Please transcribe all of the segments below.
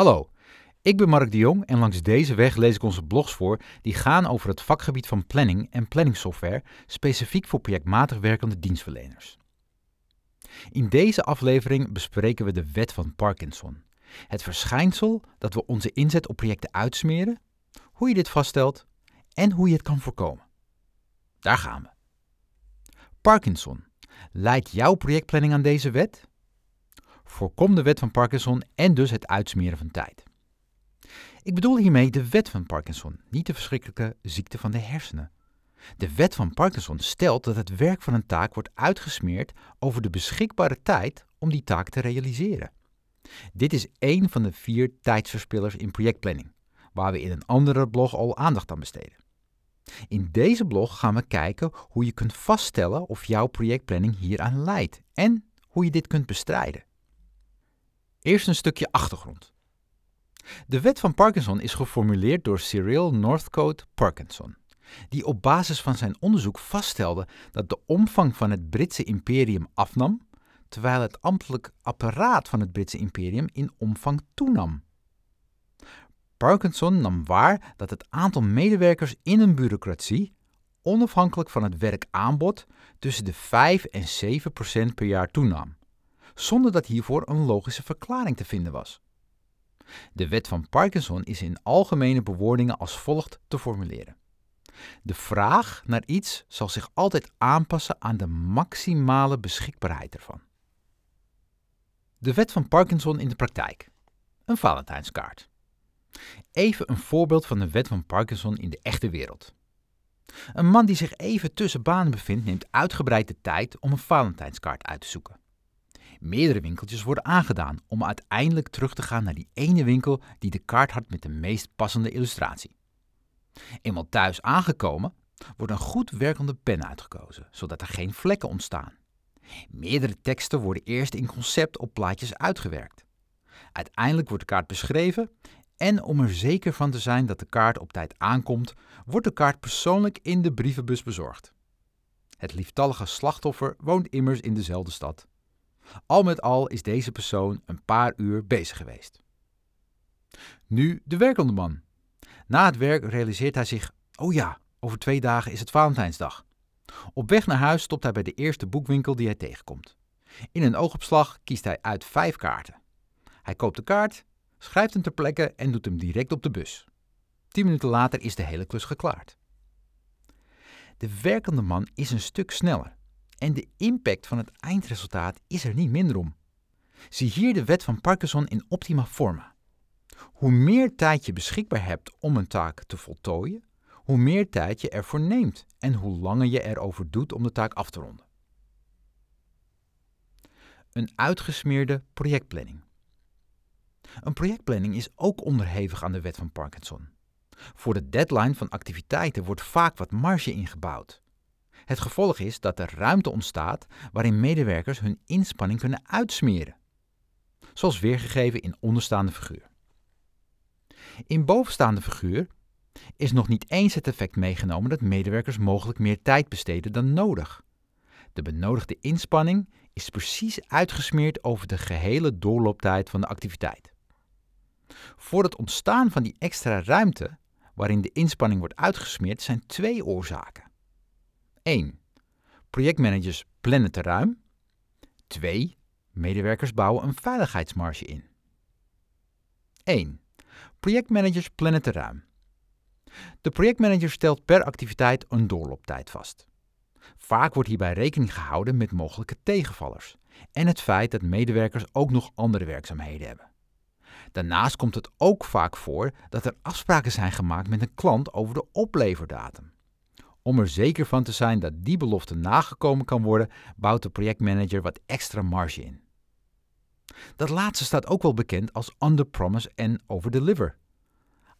Hallo, ik ben Mark de Jong en langs deze weg lees ik onze blogs voor die gaan over het vakgebied van planning en planningssoftware, specifiek voor projectmatig werkende dienstverleners. In deze aflevering bespreken we de wet van Parkinson. Het verschijnsel dat we onze inzet op projecten uitsmeren, hoe je dit vaststelt en hoe je het kan voorkomen. Daar gaan we. Parkinson. Leidt jouw projectplanning aan deze wet? Voorkom de wet van Parkinson en dus het uitsmeren van tijd. Ik bedoel hiermee de wet van Parkinson, niet de verschrikkelijke ziekte van de hersenen. De wet van Parkinson stelt dat het werk van een taak wordt uitgesmeerd over de beschikbare tijd om die taak te realiseren. Dit is één van de vier tijdsverspillers in projectplanning, waar we in een andere blog al aandacht aan besteden. In deze blog gaan we kijken hoe je kunt vaststellen of jouw projectplanning hieraan leidt en hoe je dit kunt bestrijden. Eerst een stukje achtergrond. De wet van Parkinson is geformuleerd door Cyril Northcote Parkinson, die op basis van zijn onderzoek vaststelde dat de omvang van het Britse imperium afnam, terwijl het ambtelijk apparaat van het Britse imperium in omvang toenam. Parkinson nam waar dat het aantal medewerkers in een bureaucratie, onafhankelijk van het werkaanbod, tussen de 5 en 7 procent per jaar toenam, zonder dat hiervoor een logische verklaring te vinden was. De wet van Parkinson is in algemene bewoordingen als volgt te formuleren. De vraag naar iets zal zich altijd aanpassen aan de maximale beschikbaarheid ervan. De wet van Parkinson in de praktijk. Een Valentijnskaart. Even een voorbeeld van de wet van Parkinson in de echte wereld. Een man die zich even tussen banen bevindt, neemt uitgebreid de tijd om een Valentijnskaart uit te zoeken. Meerdere winkeltjes worden aangedaan om uiteindelijk terug te gaan naar die ene winkel die de kaart had met de meest passende illustratie. Eenmaal thuis aangekomen, wordt een goed werkende pen uitgekozen, zodat er geen vlekken ontstaan. Meerdere teksten worden eerst in concept op plaatjes uitgewerkt. Uiteindelijk wordt de kaart beschreven en om er zeker van te zijn dat de kaart op tijd aankomt, wordt de kaart persoonlijk in de brievenbus bezorgd. Het lieftallige slachtoffer woont immers in dezelfde stad. Al met al is deze persoon een paar uur bezig geweest. Nu de werkende man. Na het werk realiseert hij zich: oh ja, over twee dagen is het Valentijnsdag. Op weg naar huis stopt hij bij de eerste boekwinkel die hij tegenkomt. In een oogopslag kiest hij uit vijf kaarten. Hij koopt de kaart, schrijft hem ter plekke en doet hem direct op de bus. Tien minuten later is de hele klus geklaard. De werkende man is een stuk sneller en de impact van het eindresultaat is er niet minder om. Zie hier de wet van Parkinson in optima forma. Hoe meer tijd je beschikbaar hebt om een taak te voltooien, hoe meer tijd je ervoor neemt en hoe langer je erover doet om de taak af te ronden. Een uitgesmeerde projectplanning. Een projectplanning is ook onderhevig aan de wet van Parkinson. Voor de deadline van activiteiten wordt vaak wat marge ingebouwd. Het gevolg is dat er ruimte ontstaat waarin medewerkers hun inspanning kunnen uitsmeren. Zoals weergegeven in onderstaande figuur. In bovenstaande figuur is nog niet eens het effect meegenomen dat medewerkers mogelijk meer tijd besteden dan nodig. De benodigde inspanning is precies uitgesmeerd over de gehele doorlooptijd van de activiteit. Voor het ontstaan van die extra ruimte, waarin de inspanning wordt uitgesmeerd, zijn twee oorzaken. 1. Projectmanagers plannen te ruim. 2. Medewerkers bouwen een veiligheidsmarge in. 1. Projectmanagers plannen te ruim. De projectmanager stelt per activiteit een doorlooptijd vast. Vaak wordt hierbij rekening gehouden met mogelijke tegenvallers en het feit dat medewerkers ook nog andere werkzaamheden hebben. Daarnaast komt het ook vaak voor dat er afspraken zijn gemaakt met een klant over de opleverdatum. Om er zeker van te zijn dat die belofte nagekomen kan worden, bouwt de projectmanager wat extra marge in. Dat laatste staat ook wel bekend als under promise en over deliver.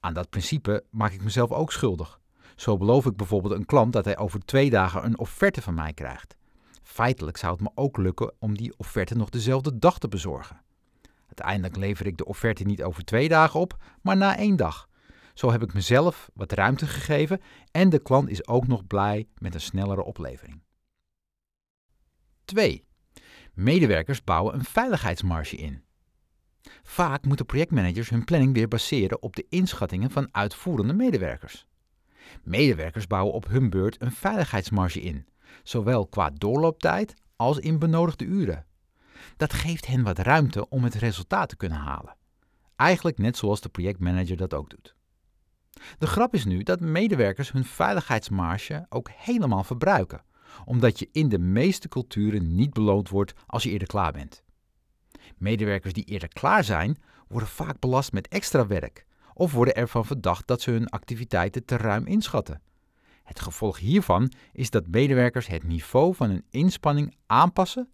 Aan dat principe maak ik mezelf ook schuldig. Zo beloof ik bijvoorbeeld een klant dat hij over twee dagen een offerte van mij krijgt. Feitelijk zou het me ook lukken om die offerte nog dezelfde dag te bezorgen. Uiteindelijk lever ik de offerte niet over twee dagen op, maar na één dag. Zo heb ik mezelf wat ruimte gegeven en de klant is ook nog blij met een snellere oplevering. 2. Medewerkers bouwen een veiligheidsmarge in. Vaak moeten projectmanagers hun planning weer baseren op de inschattingen van uitvoerende medewerkers. Medewerkers bouwen op hun beurt een veiligheidsmarge in, zowel qua doorlooptijd als in benodigde uren. Dat geeft hen wat ruimte om het resultaat te kunnen halen. Eigenlijk net zoals de projectmanager dat ook doet. De grap is nu dat medewerkers hun veiligheidsmarge ook helemaal verbruiken, omdat je in de meeste culturen niet beloond wordt als je eerder klaar bent. Medewerkers die eerder klaar zijn, worden vaak belast met extra werk of worden ervan verdacht dat ze hun activiteiten te ruim inschatten. Het gevolg hiervan is dat medewerkers het niveau van hun inspanning aanpassen,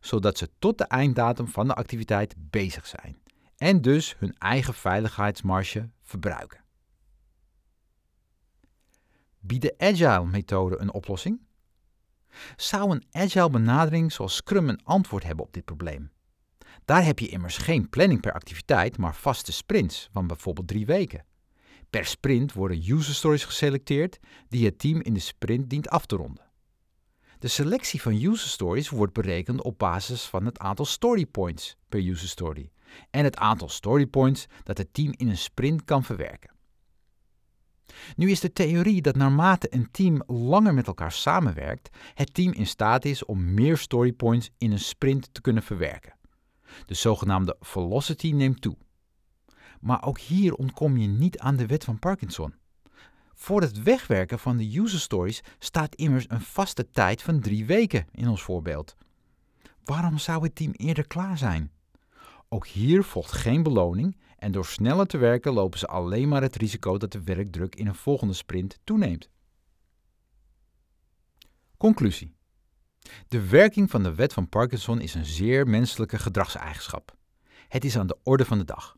zodat ze tot de einddatum van de activiteit bezig zijn en dus hun eigen veiligheidsmarge verbruiken. Biedt de Agile-methode een oplossing? Zou een Agile benadering zoals Scrum een antwoord hebben op dit probleem? Daar heb je immers geen planning per activiteit, maar vaste sprints van bijvoorbeeld drie weken. Per sprint worden user stories geselecteerd die het team in de sprint dient af te ronden. De selectie van user stories wordt berekend op basis van het aantal story points per user story en het aantal story points dat het team in een sprint kan verwerken. Nu is de theorie dat naarmate een team langer met elkaar samenwerkt, het team in staat is om meer story points in een sprint te kunnen verwerken. De zogenaamde velocity neemt toe. Maar ook hier ontkom je niet aan de wet van Parkinson. Voor het wegwerken van de user stories staat immers een vaste tijd van drie weken in ons voorbeeld. Waarom zou het team eerder klaar zijn? Ook hier volgt geen beloning en door sneller te werken lopen ze alleen maar het risico dat de werkdruk in een volgende sprint toeneemt. Conclusie. De werking van de wet van Parkinson is een zeer menselijke gedragseigenschap. Het is aan de orde van de dag.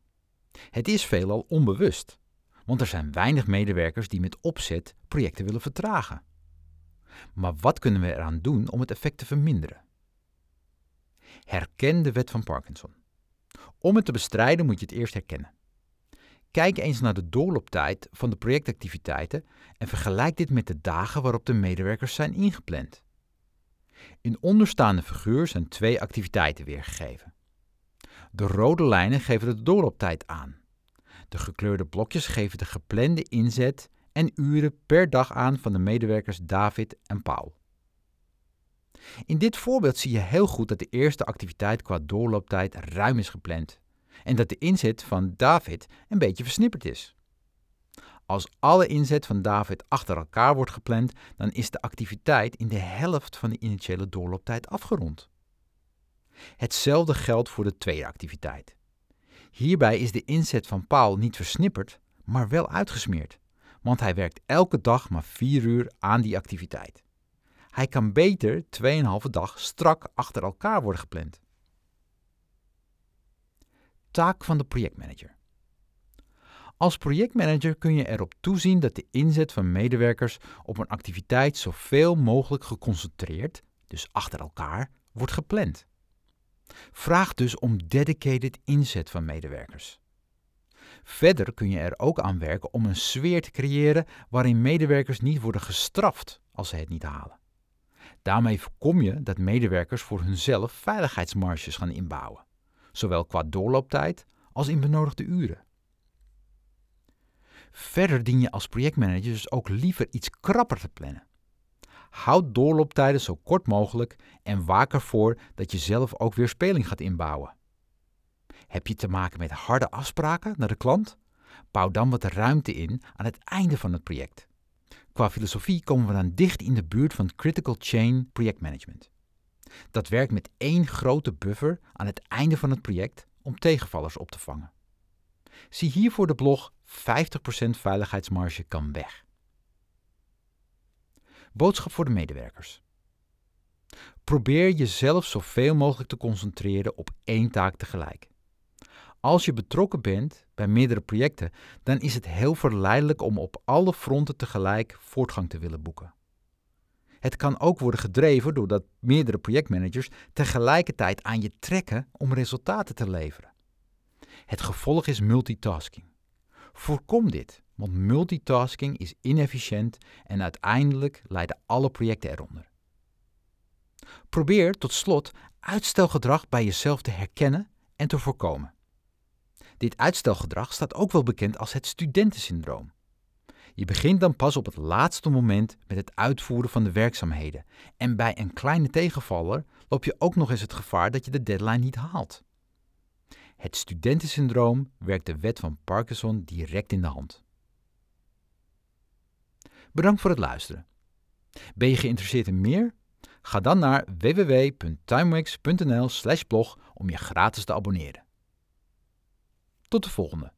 Het is veelal onbewust, want er zijn weinig medewerkers die met opzet projecten willen vertragen. Maar wat kunnen we eraan doen om het effect te verminderen? Herken de wet van Parkinson. Om het te bestrijden moet je het eerst herkennen. Kijk eens naar de doorlooptijd van de projectactiviteiten en vergelijk dit met de dagen waarop de medewerkers zijn ingepland. In onderstaande figuur zijn twee activiteiten weergegeven. De rode lijnen geven de doorlooptijd aan. De gekleurde blokjes geven de geplande inzet en uren per dag aan van de medewerkers David en Paul. In dit voorbeeld zie je heel goed dat de eerste activiteit qua doorlooptijd ruim is gepland en dat de inzet van David een beetje versnipperd is. Als alle inzet van David achter elkaar wordt gepland, dan is de activiteit in de helft van de initiële doorlooptijd afgerond. Hetzelfde geldt voor de tweede activiteit. Hierbij is de inzet van Paul niet versnipperd, maar wel uitgesmeerd, want hij werkt elke dag maar 4 uur aan die activiteit. Hij kan beter 2,5 dag strak achter elkaar worden gepland. Taak van de projectmanager. Als projectmanager kun je erop toezien dat de inzet van medewerkers op een activiteit zoveel mogelijk geconcentreerd, dus achter elkaar, wordt gepland. Vraag dus om dedicated inzet van medewerkers. Verder kun je er ook aan werken om een sfeer te creëren waarin medewerkers niet worden gestraft als ze het niet halen. Daarmee voorkom je dat medewerkers voor hunzelf veiligheidsmarges gaan inbouwen, zowel qua doorlooptijd als in benodigde uren. Verder dien je als projectmanager dus ook liever iets krapper te plannen. Houd doorlooptijden zo kort mogelijk en waak ervoor dat je zelf ook weer speling gaat inbouwen. Heb je te maken met harde afspraken naar de klant? Bouw dan wat ruimte in aan het einde van het project. Qua filosofie komen we dan dicht in de buurt van Critical Chain Projectmanagement. Dat werkt met één grote buffer aan het einde van het project om tegenvallers op te vangen. Zie hiervoor de blog 50% veiligheidsmarge kan weg. Boodschap voor de medewerkers. Probeer jezelf zoveel mogelijk te concentreren op één taak tegelijk. Als je betrokken bent bij meerdere projecten, dan is het heel verleidelijk om op alle fronten tegelijk voortgang te willen boeken. Het kan ook worden gedreven doordat meerdere projectmanagers tegelijkertijd aan je trekken om resultaten te leveren. Het gevolg is multitasking. Voorkom dit, want multitasking is inefficiënt en uiteindelijk leiden alle projecten eronder. Probeer tot slot uitstelgedrag bij jezelf te herkennen en te voorkomen. Dit uitstelgedrag staat ook wel bekend als het studentensyndroom. Je begint dan pas op het laatste moment met het uitvoeren van de werkzaamheden. En bij een kleine tegenvaller loop je ook nog eens het gevaar dat je de deadline niet haalt. Het studentensyndroom werkt de wet van Parkinson direct in de hand. Bedankt voor het luisteren. Ben je geïnteresseerd in meer? Ga dan naar www.timewax.nl/blog om je gratis te abonneren. Tot de volgende.